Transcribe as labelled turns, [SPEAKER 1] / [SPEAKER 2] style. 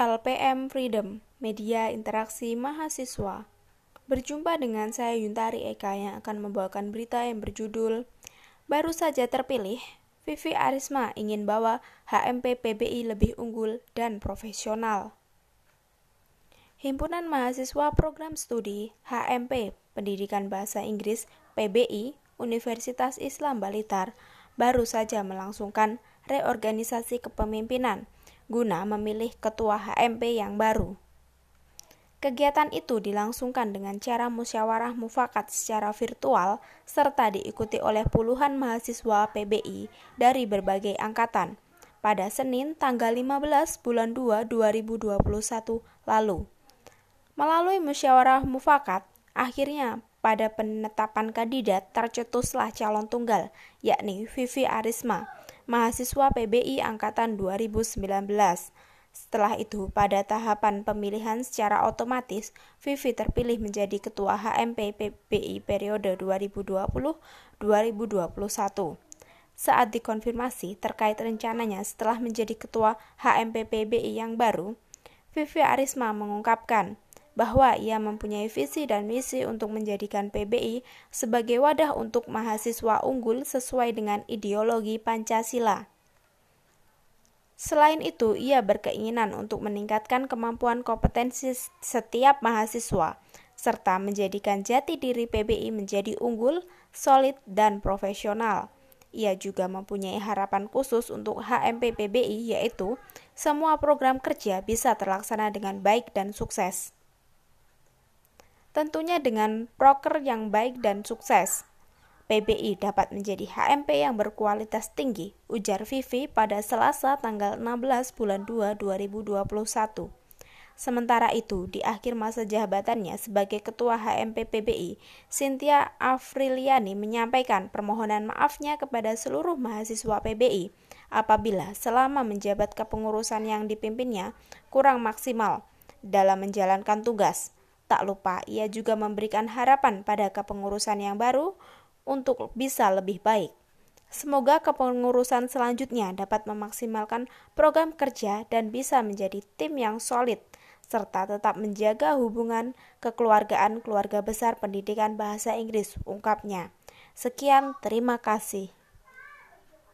[SPEAKER 1] LPM Freedom, Media Interaksi Mahasiswa. Berjumpa dengan saya Yuntari Eka yang akan membawakan berita yang berjudul Baru saja terpilih, Vivi Arisma ingin bawa HMP PBI lebih unggul dan profesional. Himpunan Mahasiswa Program Studi HMP Pendidikan Bahasa Inggris PBI Universitas Islam Balitar baru saja melangsungkan reorganisasi kepemimpinan guna memilih ketua HMP yang baru. Kegiatan itu dilangsungkan dengan cara musyawarah mufakat secara virtual serta diikuti oleh puluhan mahasiswa PBI dari berbagai angkatan pada Senin tanggal 15 bulan 2 2021 lalu. Melalui musyawarah mufakat, akhirnya pada penetapan kandidat tercetuslah calon tunggal, yakni Vivi Arisma, mahasiswa PBI angkatan 2019. Setelah itu, pada tahapan pemilihan secara otomatis, Vivi terpilih menjadi Ketua HMP PBI periode 2020-2021. Saat dikonfirmasi terkait rencananya setelah menjadi Ketua HMP PBI yang baru, Vivi Arisma mengungkapkan, bahwa ia mempunyai visi dan misi untuk menjadikan PBI sebagai wadah untuk mahasiswa unggul sesuai dengan ideologi Pancasila. Selain itu, ia berkeinginan untuk meningkatkan kemampuan kompetensi setiap mahasiswa, serta menjadikan jati diri PBI menjadi unggul, solid, dan profesional. Ia juga mempunyai harapan khusus untuk HMP PBI yaitu semua program kerja bisa terlaksana dengan baik dan sukses tentunya dengan proker yang baik dan sukses. PBI dapat menjadi HMP yang berkualitas tinggi, ujar Vivi pada Selasa tanggal 16 bulan 2 2021. Sementara itu, di akhir masa jabatannya sebagai Ketua HMP PBI, Cynthia Afriliani menyampaikan permohonan maafnya kepada seluruh mahasiswa PBI apabila selama menjabat kepengurusan yang dipimpinnya kurang maksimal dalam menjalankan tugas Tak lupa, ia juga memberikan harapan pada kepengurusan yang baru untuk bisa lebih baik. Semoga kepengurusan selanjutnya dapat memaksimalkan program kerja dan bisa menjadi tim yang solid, serta tetap menjaga hubungan kekeluargaan keluarga besar pendidikan bahasa Inggris, ungkapnya. Sekian, terima kasih.